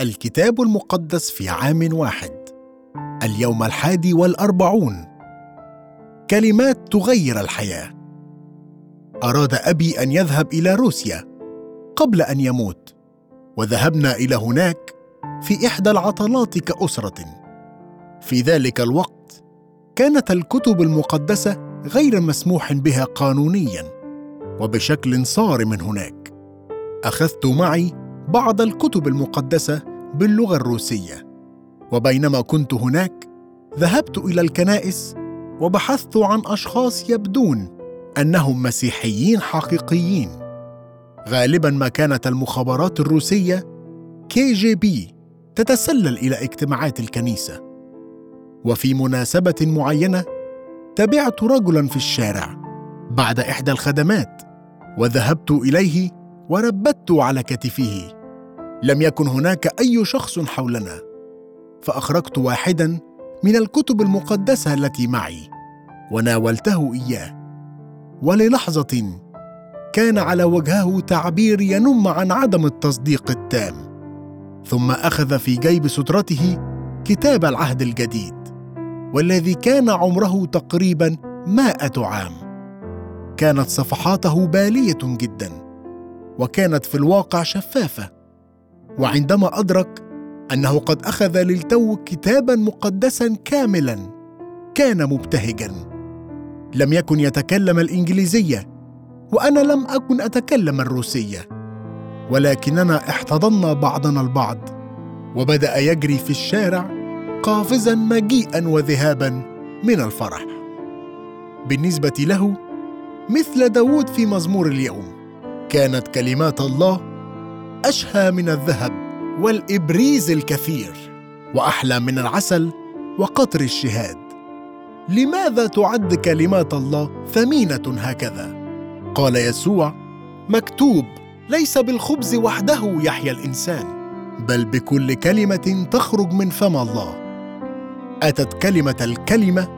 الكتاب المقدس في عام واحد. اليوم الحادي والأربعون. كلمات تغير الحياة. أراد أبي أن يذهب إلى روسيا قبل أن يموت وذهبنا إلى هناك في إحدى العطلات كأسرة. في ذلك الوقت كانت الكتب المقدسة غير مسموح بها قانونيا وبشكل صارم هناك. أخذت معي بعض الكتب المقدسة باللغة الروسية. وبينما كنت هناك ذهبت إلى الكنائس وبحثت عن أشخاص يبدون أنهم مسيحيين حقيقيين. غالبا ما كانت المخابرات الروسية كي جي بي تتسلل إلى اجتماعات الكنيسة. وفي مناسبة معينة تبعت رجلا في الشارع بعد إحدى الخدمات وذهبت إليه وربت على كتفه لم يكن هناك أي شخص حولنا. فأخرجت واحدا من الكتب المقدسة التي معي وناولته إياه. وللحظة كان على وجهه تعبير ينم عن عدم التصديق التام ثم أخذ في جيب سترته كتاب العهد الجديد والذي كان عمره تقريبا مائة عام. كانت صفحاته بالية جدا وكانت في الواقع شفافة. وعندما أدرك أنه قد أخذ للتو كتابا مقدسا كاملا كان مبتهجا. لم يكن يتكلم الإنجليزية وأنا لم أكن أتكلم الروسية. ولكننا احتضنا بعضنا البعض وبدأ يجري في الشارع قافزا مجيئا وذهابا من الفرح. بالنسبة له مثل داود في مزمور اليوم كانت كلمات الله أشهى من الذهب والإبريز الكثير وأحلى من العسل وقطر الشهاد. لماذا تعد كلمات الله ثمينة هكذا؟ قال يسوع مكتوب ليس بالخبز وحده يحيا الإنسان بل بكل كلمة تخرج من فم الله. أتت كلمة الكلمة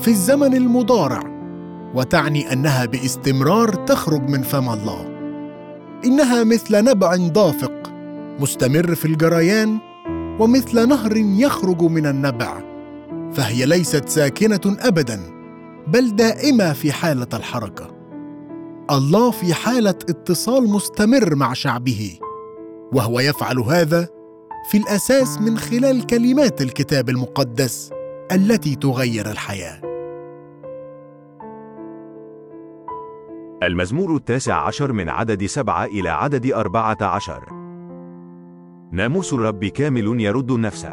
في الزمن المضارع وتعني أنها باستمرار تخرج من فم الله. إنها مثل نبع دافق مستمر في الجريان ومثل نهر يخرج من النبع فهي ليست ساكنة ابدا بل دائمة في حالة الحركة. الله في حالة اتصال مستمر مع شعبه وهو يفعل هذا في الأساس من خلال كلمات الكتاب المقدس التي تغير الحياة. المزمور التاسع عشر من عدد سبعة إلى عدد أربعة عشر. ناموس الرب كامل يرد النفس.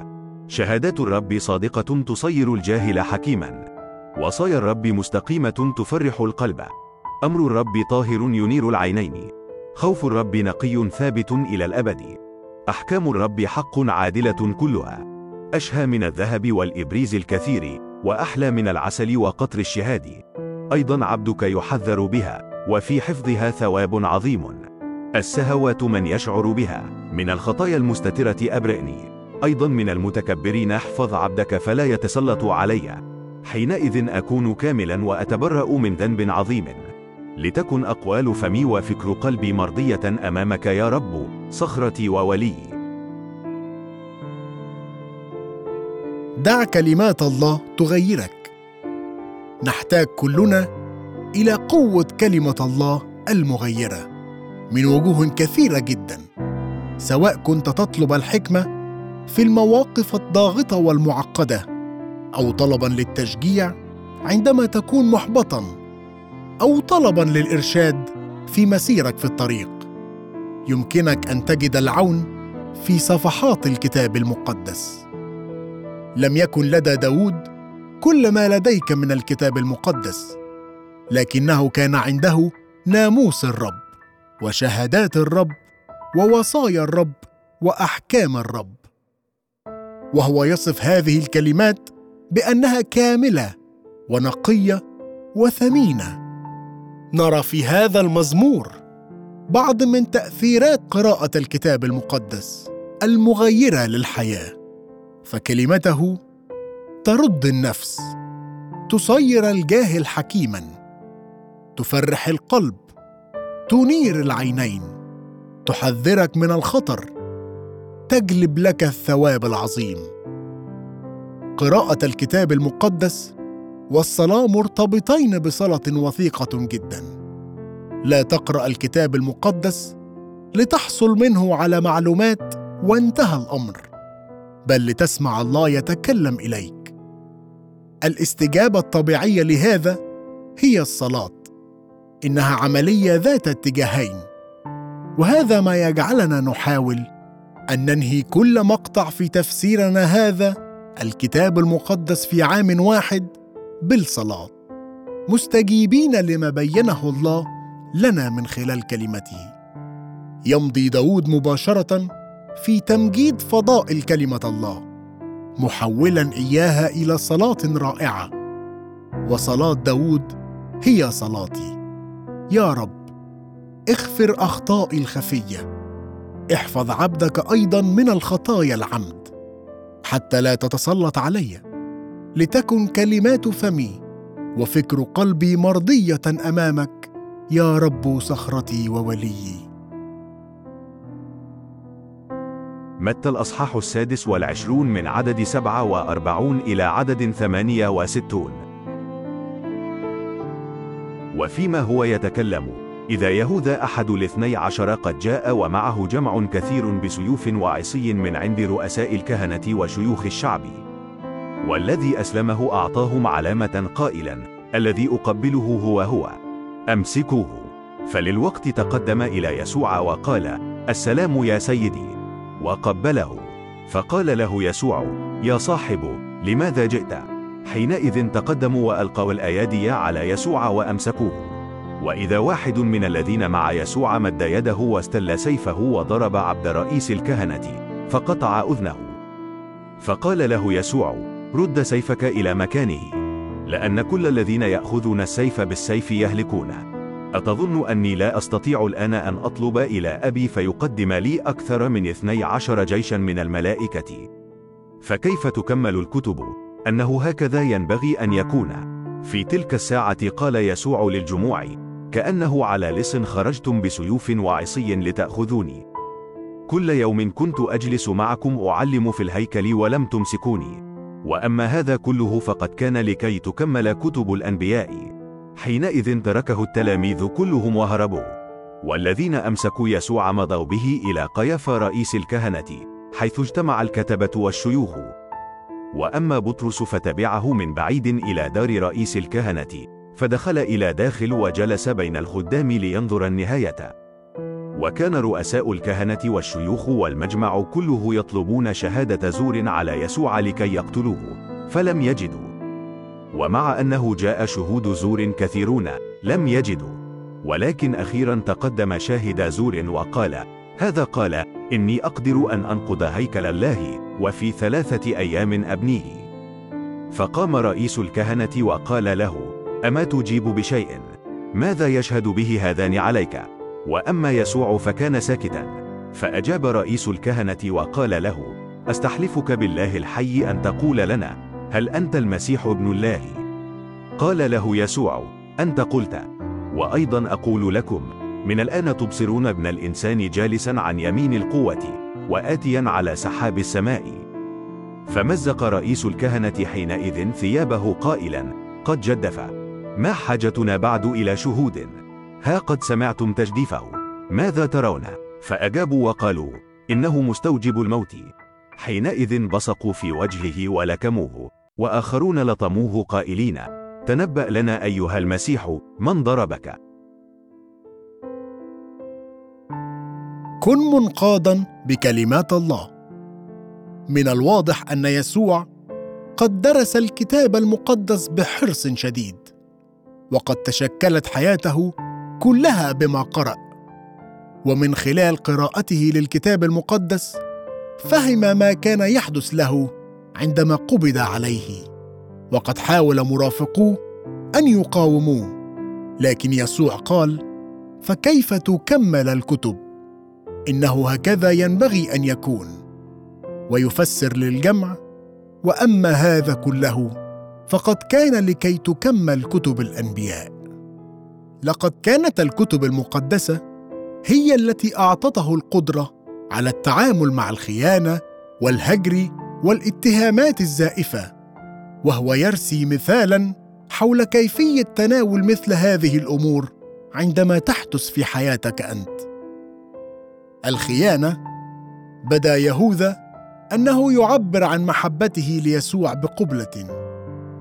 شهادات الرب صادقة تصير الجاهل حكيما. وصايا الرب مستقيمة تفرح القلب. أمر الرب طاهر ينير العينين. خوف الرب نقي ثابت إلى الأبد. أحكام الرب حق عادلة كلها. أشهى من الذهب والإبريز الكثير وأحلى من العسل وقطر الشهاد. أيضا عبدك يحذر بها. وفي حفظها ثواب عظيم. السهوات من يشعر بها. من الخطايا المستترة أبرئني. أيضا من المتكبرين احفظ عبدك فلا يتسلط علي. حينئذ أكون كاملا وأتبرأ من ذنب عظيم. لتكن أقوال فمي وفكر قلبي مرضية أمامك يا رب. صخرتي وولي. دع كلمات الله تغيرك. نحتاج كلنا إلى قوة كلمة الله المغيرة من وجوه كثيرة جدا. سواء كنت تطلب الحكمة في المواقف الضاغطة والمعقدة أو طلبا للتشجيع عندما تكون محبطا أو طلبا للإرشاد في مسيرك في الطريق. يمكنك أن تجد العون في صفحات الكتاب المقدس. لم يكن لدى داود كل ما لديك من الكتاب المقدس. لكنه كان عنده ناموس الرب وشهادات الرب ووصايا الرب وأحكام الرب. وهو يصف هذه الكلمات بأنها كاملة ونقية وثمينة. نرى في هذا المزمور بعض من تأثيرات قراءة الكتاب المقدس المغيرة للحياة فكلمته ترد النفس تصير الجاهل حكيما. تفرح القلب تنير العينين تحذرك من الخطر وتجلب لك الثواب العظيم. قراءة الكتاب المقدس والصلاة مرتبطين بصله وثيقة جدا. لا تقرأ الكتاب المقدس لتحصل منه على معلومات وانتهى الأمر بل لتسمع الله يتكلم إليك. الاستجابة الطبيعية لهذا هي الصلاة. إنها عملية ذات اتجاهين. وهذا ما يجعلنا نحاول أن ننهي كل مقطع في تفسيرنا هذا الكتاب المقدس في عام واحد بالصلاة. مستجيبين لما بينه الله لنا من خلال كلمته. يمضي داود مباشرة في تمجيد فضائل كلمه الله محولا إياها إلى صلاة رائعة. وصلاة داود هي صلاتي. يا رب اغفر أخطائي الخفية. احفظ عبدك أيضا من الخطايا العمد حتى لا تتسلط علي لتكن كلمات فمي وفكر قلبي مرضية أمامك يا رب صخرتي ووليي. متى الأصحاح السادس والعشرون من عدد سبعة وأربعون إلى عدد ثمانية وستون؟ وفيما هو يتكلم. إذا يهوذا أحد الاثني عشر قد جاء ومعه جمع كثير بسيوف وعصي من عند رؤساء الكهنة وشيوخ الشعب. والذي أسلمه أعطاهم علامة قائلا الذي أقبله هو هو. أمسكوه. فللوقت تقدم إلى يسوع وقال السلام يا سيدي. وقبله. فقال له يسوع يا صاحب لماذا جئت؟ حينئذ تقدموا وألقوا الآيادي على يسوع وأمسكوه. وإذا واحد من الذين مع يسوع مد يده واستل سيفه وضرب عبد رئيس الكهنة فقطع أذنه. فقال له يسوع رد سيفك إلى مكانه لأن كل الذين يأخذون السيف بالسيف يهلكونه أتظن أني لا أستطيع الآن أن أطلب إلى أبي فيقدم لي أكثر من اثني عشر جيشا من الملائكة. فكيف تكمل الكتب؟ أنه هكذا ينبغي أن يكون. في تلك الساعة قال يسوع للجموع كأنه على لص خرجتم بسيوف وعصي لتأخذوني. كل يوم كنت أجلس معكم أعلم في الهيكل ولم تمسكوني. وأما هذا كله فقد كان لكي تكمل كتب الأنبياء. حينئذ تركه التلاميذ كلهم وهربوا. والذين أمسكوا يسوع مضوا به إلى قيافة رئيس الكهنة حيث اجتمع الكتبة والشيوخ. وأما بطرس فتبعه من بعيد إلى دار رئيس الكهنة فدخل إلى داخل وجلس بين الخدام لينظر النهاية. وكان رؤساء الكهنة والشيوخ والمجمع كله يطلبون شهادة زور على يسوع لكي يقتلوه فلم يجدوا. ومع أنه جاء شهود زور كثيرون لم يجدوا. ولكن أخيرا تقدم شاهد زور وقال هذا قال إني أقدر أن أنقض هيكل الله وفي ثلاثة أيام أبنيه. فقام رئيس الكهنة وقال له أما تجيب بشيء؟ ماذا يشهد به هذان عليك؟ وأما يسوع فكان ساكتا. فأجاب رئيس الكهنة وقال له أستحلفك بالله الحي أن تقول لنا هل أنت المسيح ابن الله؟ قال له يسوع أنت قلت وأيضا أقول لكم من الآن تبصرون ابن الإنسان جالسا عن يمين القوة. وآتيا على سحاب السماء. فمزق رئيس الكهنة حينئذ ثيابه قائلا قد جدف. ما حاجتنا بعد إلى شهود؟ ها قد سمعتم تجديفه. ماذا ترون؟ فأجابوا وقالوا إنه مستوجب الموت. حينئذ بصقوا في وجهه ولكموه وآخرون لطموه قائلين تنبأ لنا أيها المسيح من ضربك؟ كن منقادا بكلمات الله. من الواضح أن يسوع قد درس الكتاب المقدس بحرص شديد وقد تشكلت حياته كلها بما قرأ. ومن خلال قراءته للكتاب المقدس فهم ما كان يحدث له عندما قبض عليه. وقد حاول مرافقوه أن يقاوموه لكن يسوع قال فكيف تكمل الكتب؟ إنه هكذا ينبغي أن يكون ويفسر للجمع وأما هذا كله فقد كان لكي تكمل كتب الأنبياء. لقد كانت الكتب المقدسة هي التي أعطته القدرة على التعامل مع الخيانة والهجر والاتهامات الزائفة وهو يرسي مثالا حول كيفية تناول مثل هذه الأمور عندما تحدث في حياتك أنت. الخيانة بدا يهوذا أنه يعبر عن محبته ليسوع بقبلة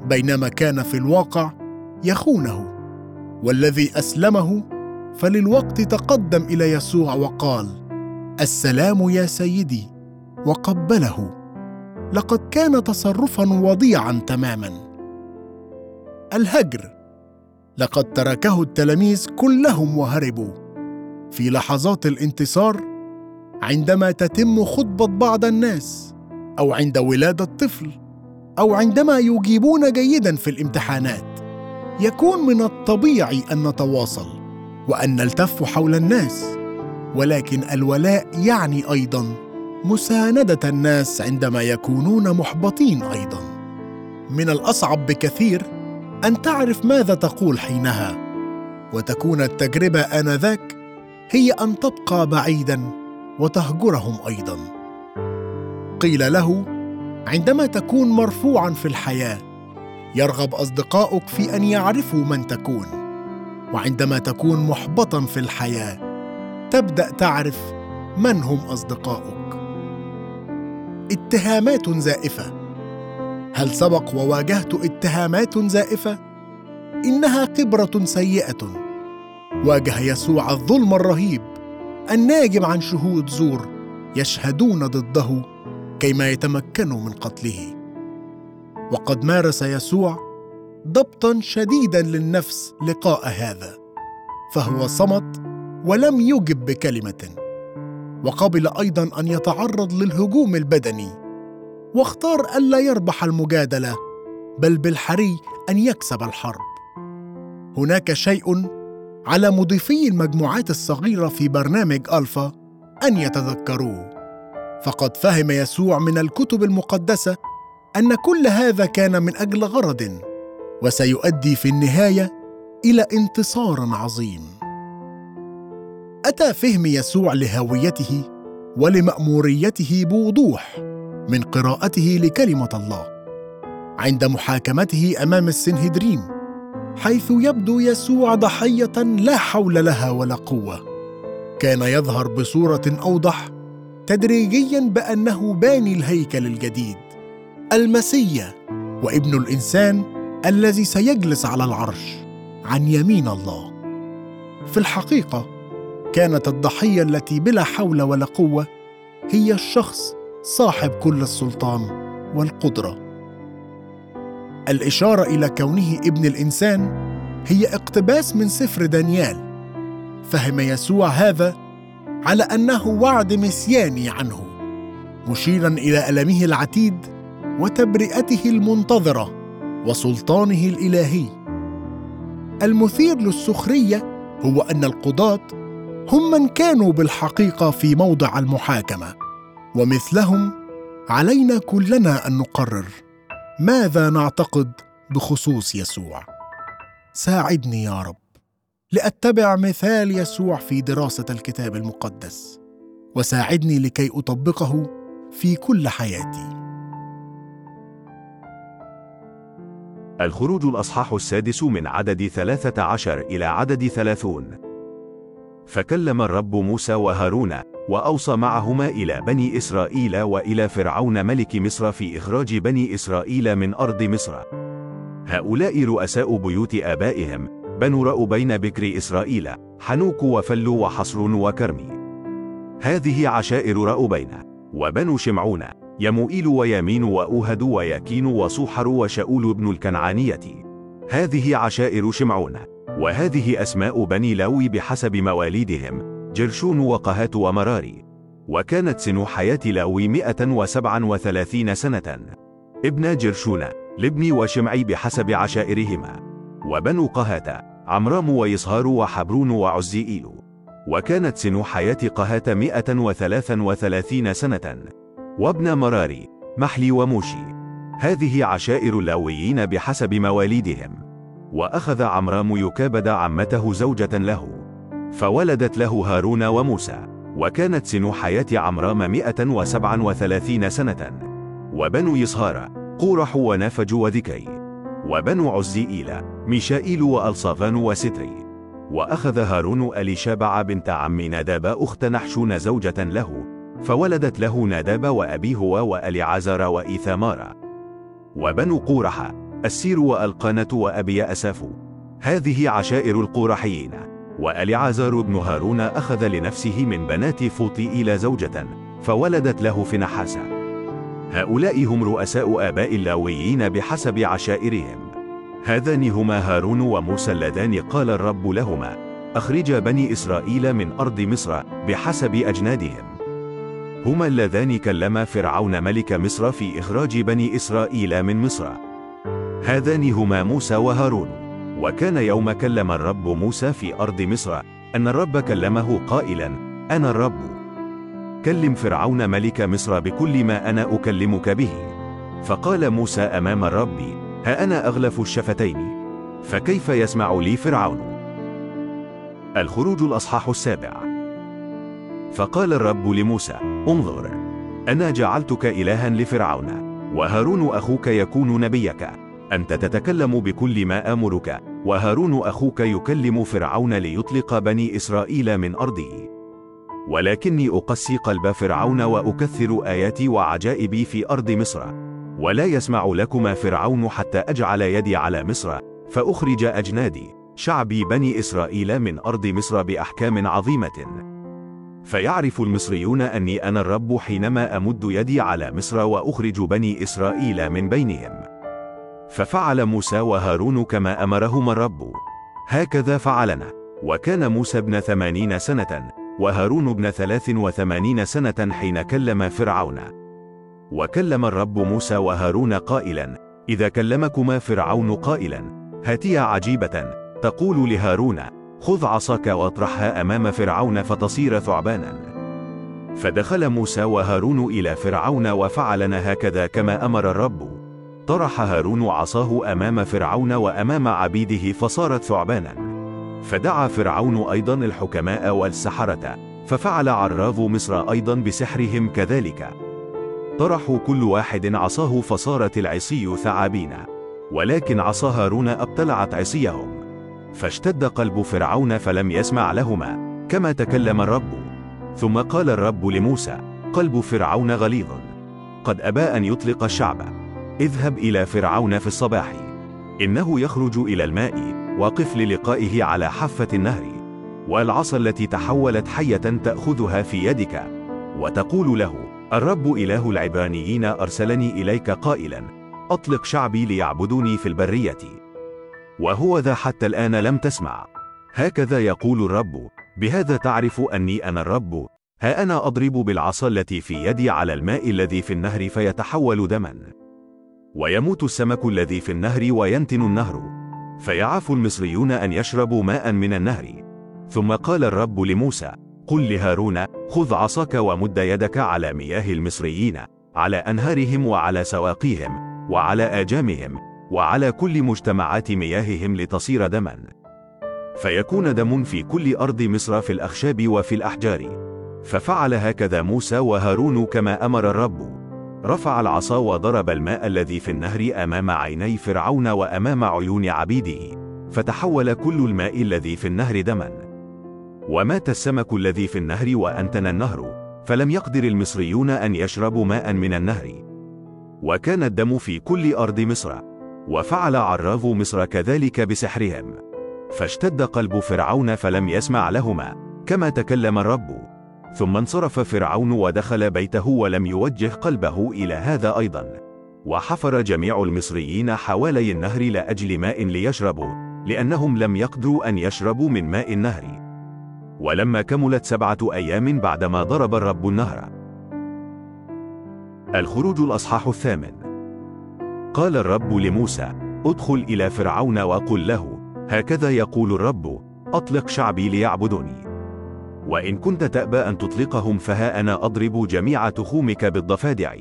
بينما كان في الواقع يخونه والذي أسلمه فللوقت تقدم إلى يسوع وقال السلام يا سيدي وقبله. لقد كان تصرفا وضيعا تماما. الهجر. لقد تركه التلاميذ كلهم وهربوا. في لحظات الانتصار عندما تتم خطبة بعض الناس أو عند ولادة طفل أو عندما يجيبون جيدا في الامتحانات يكون من الطبيعي أن نتواصل وأن نلتف حول الناس. ولكن الولاء يعني أيضا مساندة الناس عندما يكونون محبطين أيضا. من الأصعب بكثير أن تعرف ماذا تقول حينها وتكون التجربة آنذاك هي أن تبقى بعيدا وتهجرهم أيضا. قيل له عندما تكون مرفوعا في الحياة يرغب أصدقاؤك في أن يعرفوا من تكون. وعندما تكون محبطا في الحياة تبدأ تعرف من هم أصدقاؤك. اتهامات زائفة. هل سبق وواجهت اتهامات زائفة؟ إنها خبره سيئة. واجه يسوع الظلم الرهيب. الناجم عن شهود زور يشهدون ضده كيما يتمكنوا من قتله. وقد مارس يسوع ضبطا شديدا للنفس لقاء هذا فهو صمت ولم يجب بكلمة وقبل أيضا أن يتعرض للهجوم البدني واختار الا يربح المجادلة بل بالحري أن يكسب الحرب. هناك شيء على مضيفي المجموعات الصغيرة في برنامج ألفا أن يتذكروه. فقد فهم يسوع من الكتب المقدسة أن كل هذا كان من أجل غرض وسيؤدي في النهاية إلى انتصار عظيم. أتى فهم يسوع لهويته ولمأموريته بوضوح من قراءته لكلمة الله عند محاكمته أمام السنهدرين. حيث يبدو يسوع ضحية لا حول لها ولا قوة. كان يظهر بصورة أوضح تدريجيا بأنه باني الهيكل الجديد المسيا وابن الإنسان الذي سيجلس على العرش عن يمين الله. في الحقيقة كانت الضحية التي بلا حول ولا قوة هي الشخص صاحب كل السلطان والقدرة. الإشارة إلى كونه ابن الإنسان هي اقتباس من سفر دانيال فهم يسوع هذا على أنه وعد مسياني عنه مشيرا إلى ألمه العتيد وتبرئته المنتظرة وسلطانه الإلهي. المثير للسخرية هو أن القضاة هم من كانوا بالحقيقة في موضع المحاكمة ومثلهم علينا كلنا أن نقرر. ماذا نعتقد بخصوص يسوع؟ ساعدني يا رب لأتبع مثال يسوع في دراسة الكتاب المقدس وساعدني لكي أطبقه في كل حياتي. الخروج الأصحاح السادس من عدد ثلاثة عشر إلى عدد ثلاثون. فكلم الرب موسى وهارون وأوصى معهما إلى بني إسرائيل وإلى فرعون ملك مصر في إخراج بني إسرائيل من أرض مصر. هؤلاء رؤساء بيوت آبائهم بنو رأبين بكر إسرائيل حنوك وفل وحصر وكرمي. هذه عشائر رأبين وبنو شمعون يموئيل ويمين وأوهد ويكين وصوحر وشاول بن الكنعانية. هذه عشائر شمعون وهذه أسماء بني لاوي بحسب مواليدهم. جرشون وقهات ومراري وكانت سن حياة لأوي مئة وسبعا وثلاثين سنة. ابن جرشون لابن وشمعي بحسب عشائرهما. وبنو قهات عمرام ويصهار وحبرون وعزيئيل وكانت سن حياة قهات مئة وثلاثا وثلاثين سنة. وابن مراري محلي وموشي. هذه عشائر اللاويين بحسب مواليدهم. وأخذ عمرام يكابد عمته زوجة له. فولدت له هارون وموسى وكانت سن حياة عمرام مئة وسبعا وثلاثين سنة. وبنو يصهار قورح ونافج وذكري وبنو عزيئيل ميشائيل وألصافان وستري. وأخذ هارون أليشابع بنت عم ناداب أخت نحشون زوجة له. فولدت له ناداب وأبيه وأليعزر وإيثامار. وبنو قورح السير وألقانة وأبي أساف. هذه عشائر القورحيين. وأليعزر بن هارون أخذ لنفسه من بنات فوطئيل زوجة فولدت له فنحاسة هؤلاء هم رؤساء آباء اللاويين بحسب عشائرهم. هذان هما هارون وموسى اللذان قال الرب لهما أخرج بني إسرائيل من أرض مصر بحسب أجنادهم. هما اللذان كلما فرعون ملك مصر في إخراج بني إسرائيل من مصر. هذان هما موسى وهارون. وكان يوم كلم الرب موسى في أرض مصر. أن الرب كلمه قائلا أنا الرب. كلم فرعون ملك مصر بكل ما أنا أكلمك به. فقال موسى أمام الرب ها أنا أغلف الشفتين. فكيف يسمع لي فرعون؟ الخروج الأصحاح السابع. فقال الرب لموسى انظر أنا جعلتك إلها لفرعون وهارون أخوك يكون نبيك. أنت تتكلم بكل ما آمرك. وهارون أخوك يكلم فرعون ليطلق بني إسرائيل من أرضه. ولكني أقسي قلب فرعون وأكثر آياتي وعجائبي في أرض مصر. ولا يسمع لكما فرعون حتى أجعل يدي على مصر. فأخرج أجنادي شعبي بني إسرائيل من أرض مصر بأحكام عظيمة. فيعرف المصريون أني أنا الرب حينما أمد يدي على مصر وأخرج بني إسرائيل من بينهم. ففعل موسى وهارون كما أمرهما الرب. هكذا فعلنا. وكان موسى ابن ثمانين سنة وهارون ابن ثلاث وثمانين سنة حين كلم فرعون. وكلم الرب موسى وهارون قائلا إذا كلمكما فرعون قائلا هاتيا عجيبة. تقول لهارون خذ عصاك واطرحها أمام فرعون فتصير ثعبانا فدخل موسى وهارون إلى فرعون وفعلنا هكذا كما أمر الرب. طرح هارون عصاه أمام فرعون وأمام عبيده فصارت ثعبانا. فدعا فرعون أيضا الحكماء والسحرة ففعل عراض مصر أيضا بسحرهم كذلك. طرحوا كل واحد عصاه فصارت العصي ثعابين ولكن عصا هارون أبتلعت عصيهم. فاشتد قلب فرعون فلم يسمع لهما كما تكلم الرب. ثم قال الرب لموسى قلب فرعون غليظ. قد أبى أن يطلق الشعب. اذهب إلى فرعون في الصباح. إنه يخرج إلى الماء. وقف للقائه على حافة النهر. والعصا التي تحولت حية تأخذها في يدك. وتقول له الرب إله العبرانيين أرسلني إليك قائلا أطلق شعبي ليعبدوني في البرية. وهو ذا حتى الآن لم تسمع. هكذا يقول الرب بهذا تعرف أني أنا الرب؟ ها أنا أضرب بالعصا التي في يدي على الماء الذي في النهر فيتحول دما. ويموت السمك الذي في النهر وينتن النهر. فيعاف المصريون أن يشربوا ماء من النهر. ثم قال الرب لموسى قل لهارون خذ عصاك ومد يدك على مياه المصريين على أنهارهم وعلى سواقيهم وعلى آجامهم وعلى كل مجتمعات مياههم لتصير دما. فيكون دم في كل أرض مصر في الأخشاب وفي الأحجار. ففعل هكذا موسى وهارون كما أمر الرب. رفع العصا وضرب الماء الذي في النهر أمام عيني فرعون وأمام عيون عبيده. فتحول كل الماء الذي في النهر دما. ومات السمك الذي في النهر وأنتن النهر. فلم يقدر المصريون أن يشربوا ماء من النهر. وكان الدم في كل أرض مصر. وفعل عراف مصر كذلك بسحرهم. فاشتد قلب فرعون فلم يسمع لهما. كما تكلم الرب. ثم انصرف فرعون ودخل بيته ولم يوجه قلبه إلى هذا أيضا. وحفر جميع المصريين حوالي النهر لأجل ماء ليشربوا لأنهم لم يقدروا أن يشربوا من ماء النهر. ولما كملت سبعة أيام بعدما ضرب الرب النهر. الخروج الأصحاح الثامن. قال الرب لموسى ادخل إلى فرعون وقل له هكذا يقول الرب أطلق شعبي ليعبدوني. وإن كنت تأبى أن تطلقهم فها أنا أضرب جميع تخومك بالضفادع.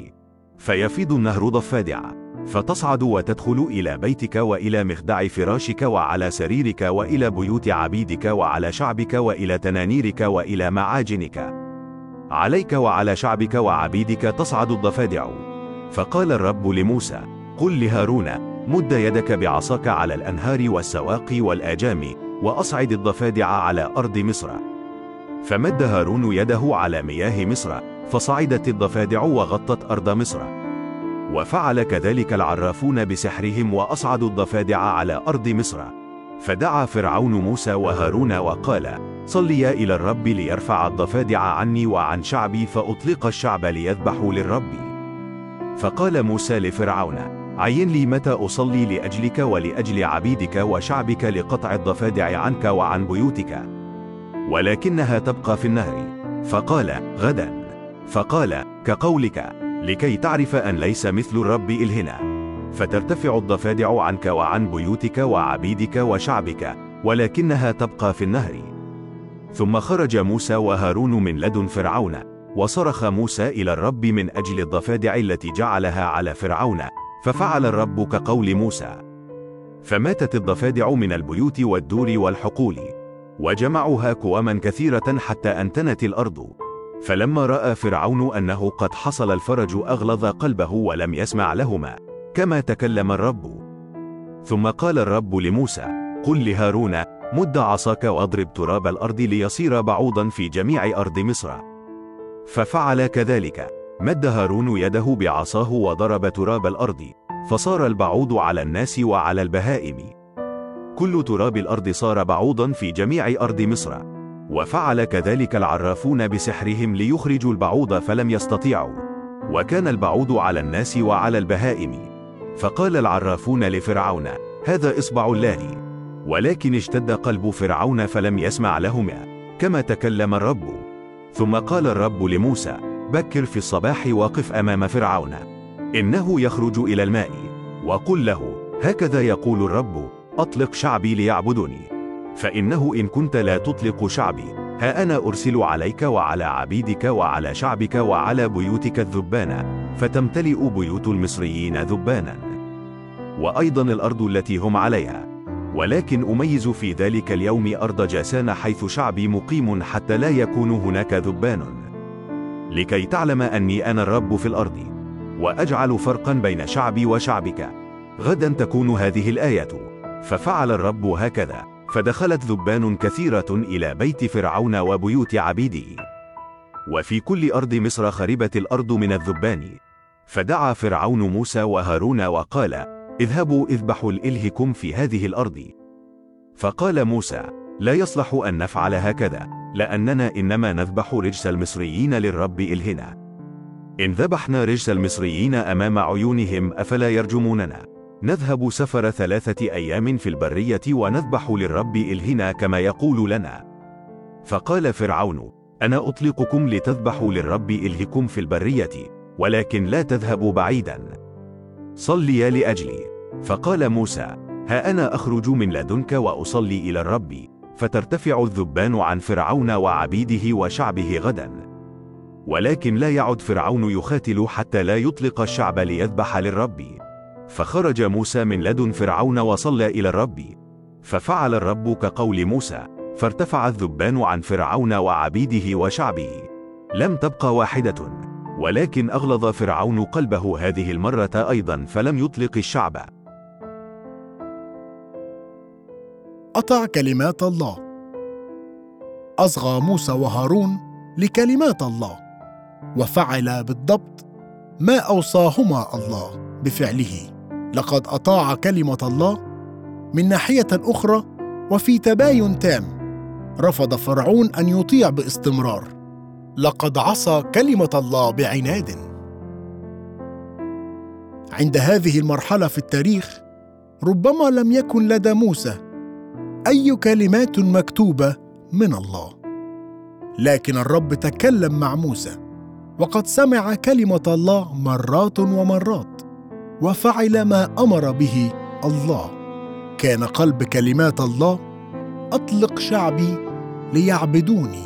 فيفيض النهر ضفادع. فتصعد وتدخل إلى بيتك وإلى مخدع فراشك وعلى سريرك وإلى بيوت عبيدك وعلى شعبك وإلى تنانيرك وإلى معاجنك. عليك وعلى شعبك وعبيدك تصعد الضفادع. فقال الرب لموسى قل لهارون مد يدك بعصاك على الأنهار والسواقي والآجام وأصعد الضفادع على أرض مصر. فمد هارون يده على مياه مصر فصعدت الضفادع وغطت أرض مصر. وفعل كذلك العرافون بسحرهم وأصعدوا الضفادع على أرض مصر. فدعا فرعون موسى وهارون وقال صليا إلى الرب ليرفع الضفادع عني وعن شعبي فأطلق الشعب ليذبحوا للرب. فقال موسى لفرعون عين لي متى أصلي لأجلك ولأجل عبيدك وشعبك لقطع الضفادع عنك وعن بيوتك؟ ولكنها تبقى في النهر. فقال غدا. فقال كقولك لكي تعرف أن ليس مثل الرب إلهنا. فترتفع الضفادع عنك وعن بيوتك وعبيدك وشعبك ولكنها تبقى في النهر. ثم خرج موسى وهارون من لدن فرعون وصرخ موسى إلى الرب من أجل الضفادع التي جعلها على فرعون ففعل الرب كقول موسى. فماتت الضفادع من البيوت والدور والحقول. وجمعوها كواما كثيرة حتى أنتنت الأرض. فلما رأى فرعون أنه قد حصل الفرج أغلظ قلبه ولم يسمع لهما كما تكلم الرب. ثم قال الرب لموسى قل لهارون مد عصاك واضرب تراب الأرض ليصير بعوضا في جميع أرض مصر. ففعل كذلك. مد هارون يده بعصاه وضرب تراب الأرض فصار البعوض على الناس وعلى البهائم. كل تراب الأرض صار بعوضا في جميع أرض مصر. وفعل كذلك العرافون بسحرهم ليخرجوا البعوض فلم يستطيعوا. وكان البعوض على الناس وعلى البهائم. فقال العرافون لفرعون هذا إصبع الله. ولكن اشتد قلب فرعون فلم يسمع لهما كما تكلم الرب. ثم قال الرب لموسى بكر في الصباح وقف أمام فرعون. إنه يخرج إلى الماء. وقل له هكذا يقول الرب. أطلق شعبي ليعبدني فإنه إن كنت لا تطلق شعبي ها أنا أرسل عليك وعلى عبيدك وعلى شعبك وعلى بيوتك الذبان فتمتلئ بيوت المصريين ذبانا. وأيضا الأرض التي هم عليها. ولكن أميز في ذلك اليوم أرض جاسان حيث شعبي مقيم حتى لا يكون هناك ذبان. لكي تعلم أني أنا الرب في الأرض. وأجعل فرقا بين شعبي وشعبك. غدا تكون هذه الآية. ففعل الرب هكذا. فدخلت ذبان كثيرة إلى بيت فرعون وبيوت عبيده. وفي كل أرض مصر خربت الأرض من الذبان. فدعا فرعون موسى وهارون وقال اذهبوا إذبحوا لإلهكم في هذه الأرض. فقال موسى لا يصلح أن نفعل هكذا لأننا إنما نذبح رجس المصريين للرب إلهنا. إن ذبحنا رجس المصريين أمام عيونهم أفلا يرجموننا. نذهب سفر ثلاثة أيام في البرية ونذبح للرب إلهنا كما يقول لنا. فقال فرعون أنا أطلقكم لتذبحوا للرب إلهكم في البرية ولكن لا تذهبوا بعيدا. صليا لأجلي. فقال موسى ها أنا أخرج من لدنك وأصلي إلى الرب فترتفع الذبان عن فرعون وعبيده وشعبه غدا. ولكن لا يعد فرعون يخاتل حتى لا يطلق الشعب ليذبح للرب. فخرج موسى من لدن فرعون وصلى إلى الرب. ففعل الرب كقول موسى فارتفع الذبان عن فرعون وعبيده وشعبه. لم تبقى واحدة. ولكن أغلظ فرعون قلبه هذه المرة أيضا فلم يطلق الشعب. قطع كلمات الله. أصغى موسى وهارون لكلمات الله. وفعل بالضبط ما أوصاهما الله بفعله. لقد أطاع كلمة الله من ناحية أخرى وفي تباين تام. رفض فرعون أن يطيع باستمرار. لقد عصى كلمة الله بعناد. عند هذه المرحلة في التاريخ ربما لم يكن لدى موسى أي كلمات مكتوبة من الله. لكن الرب تكلم مع موسى وقد سمع كلمة الله مرات ومرات. وفعل ما أمر به الله. كان قلب كلمات الله أطلق شعبي ليعبدوني.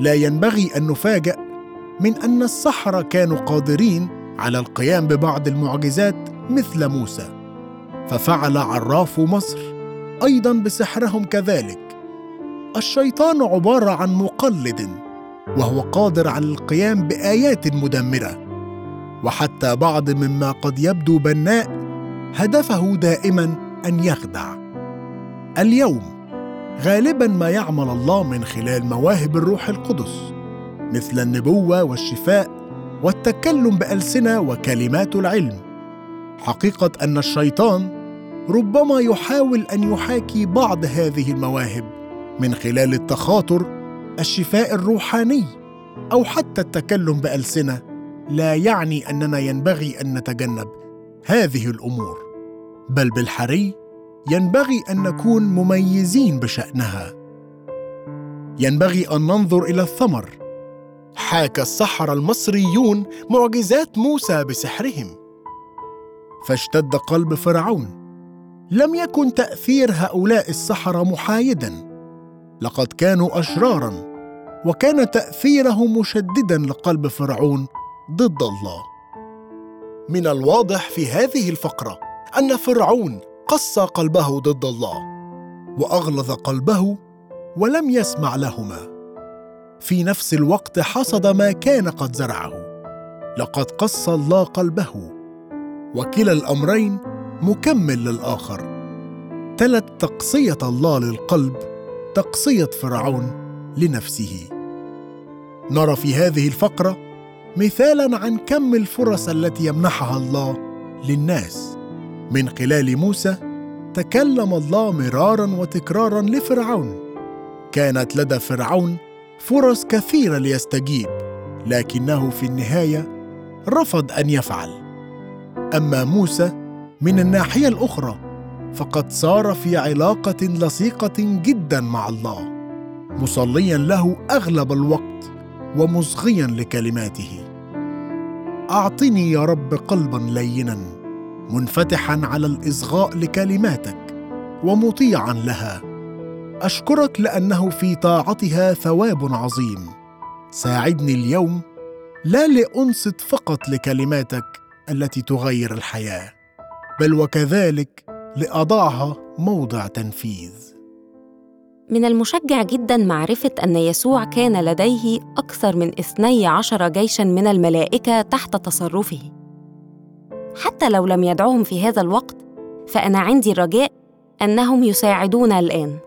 لا ينبغي أن نفاجأ من أن السحرة كانوا قادرين على القيام ببعض المعجزات مثل موسى. ففعل عراف مصر أيضا بسحرهم كذلك. الشيطان عبارة عن مقلد وهو قادر على القيام بآيات مدمرة. وحتى بعض مما قد يبدو بناء هدفه دائما أن يخدع. اليوم غالبا ما يعمل الله من خلال مواهب الروح القدس مثل النبوة والشفاء والتكلم بألسنة وكلمات العلم. حقيقة أن الشيطان ربما يحاول أن يحاكي بعض هذه المواهب من خلال التخاطر الشفاء الروحاني أو حتى التكلم بألسنة لا يعني أننا ينبغي أن نتجنب هذه الأمور بل بالحري ينبغي أن نكون مميزين بشأنها. ينبغي أن ننظر إلى الثمر. حاك السحر المصريون معجزات موسى بسحرهم. فاشتد قلب فرعون. لم يكن تأثير هؤلاء السحره محايدا. لقد كانوا اشرارا. وكان تأثيره مشددا لقلب فرعون ضد الله. من الواضح في هذه الفقرة أن فرعون قسى قلبه ضد الله وأغلظ قلبه ولم يسمع لهما. في نفس الوقت حصد ما كان قد زرعه. لقد قسى الله قلبه وكلا الأمرين مكمل للآخر. تلت تقصية الله للقلب تقصية فرعون لنفسه. نرى في هذه الفقرة مثالا عن كم الفرص التي يمنحها الله للناس. من خلال موسى تكلم الله مرارا وتكرارا لفرعون. كانت لدى فرعون فرص كثيرة ليستجيب لكنه في النهاية رفض أن يفعل. أما موسى من الناحية الأخرى فقد صار في علاقة لصيقة جدا مع الله مصليا له أغلب الوقت ومصغيا لكلماته. أعطني يا رب قلبا لينا منفتحا على الإصغاء لكلماتك ومطيعا لها. أشكرك لأنه في طاعتها ثواب عظيم. ساعدني اليوم لا لأنصت فقط لكلماتك التي تغير الحياة بل وكذلك لأضعها موضع تنفيذ. من المشجع جدا معرفة أن يسوع كان لديه أكثر من اثني عشر جيشا من الملائكة تحت تصرفه. حتى لو لم يدعوهم في هذا الوقت فأنا عندي الرجاء أنهم يساعدون الآن.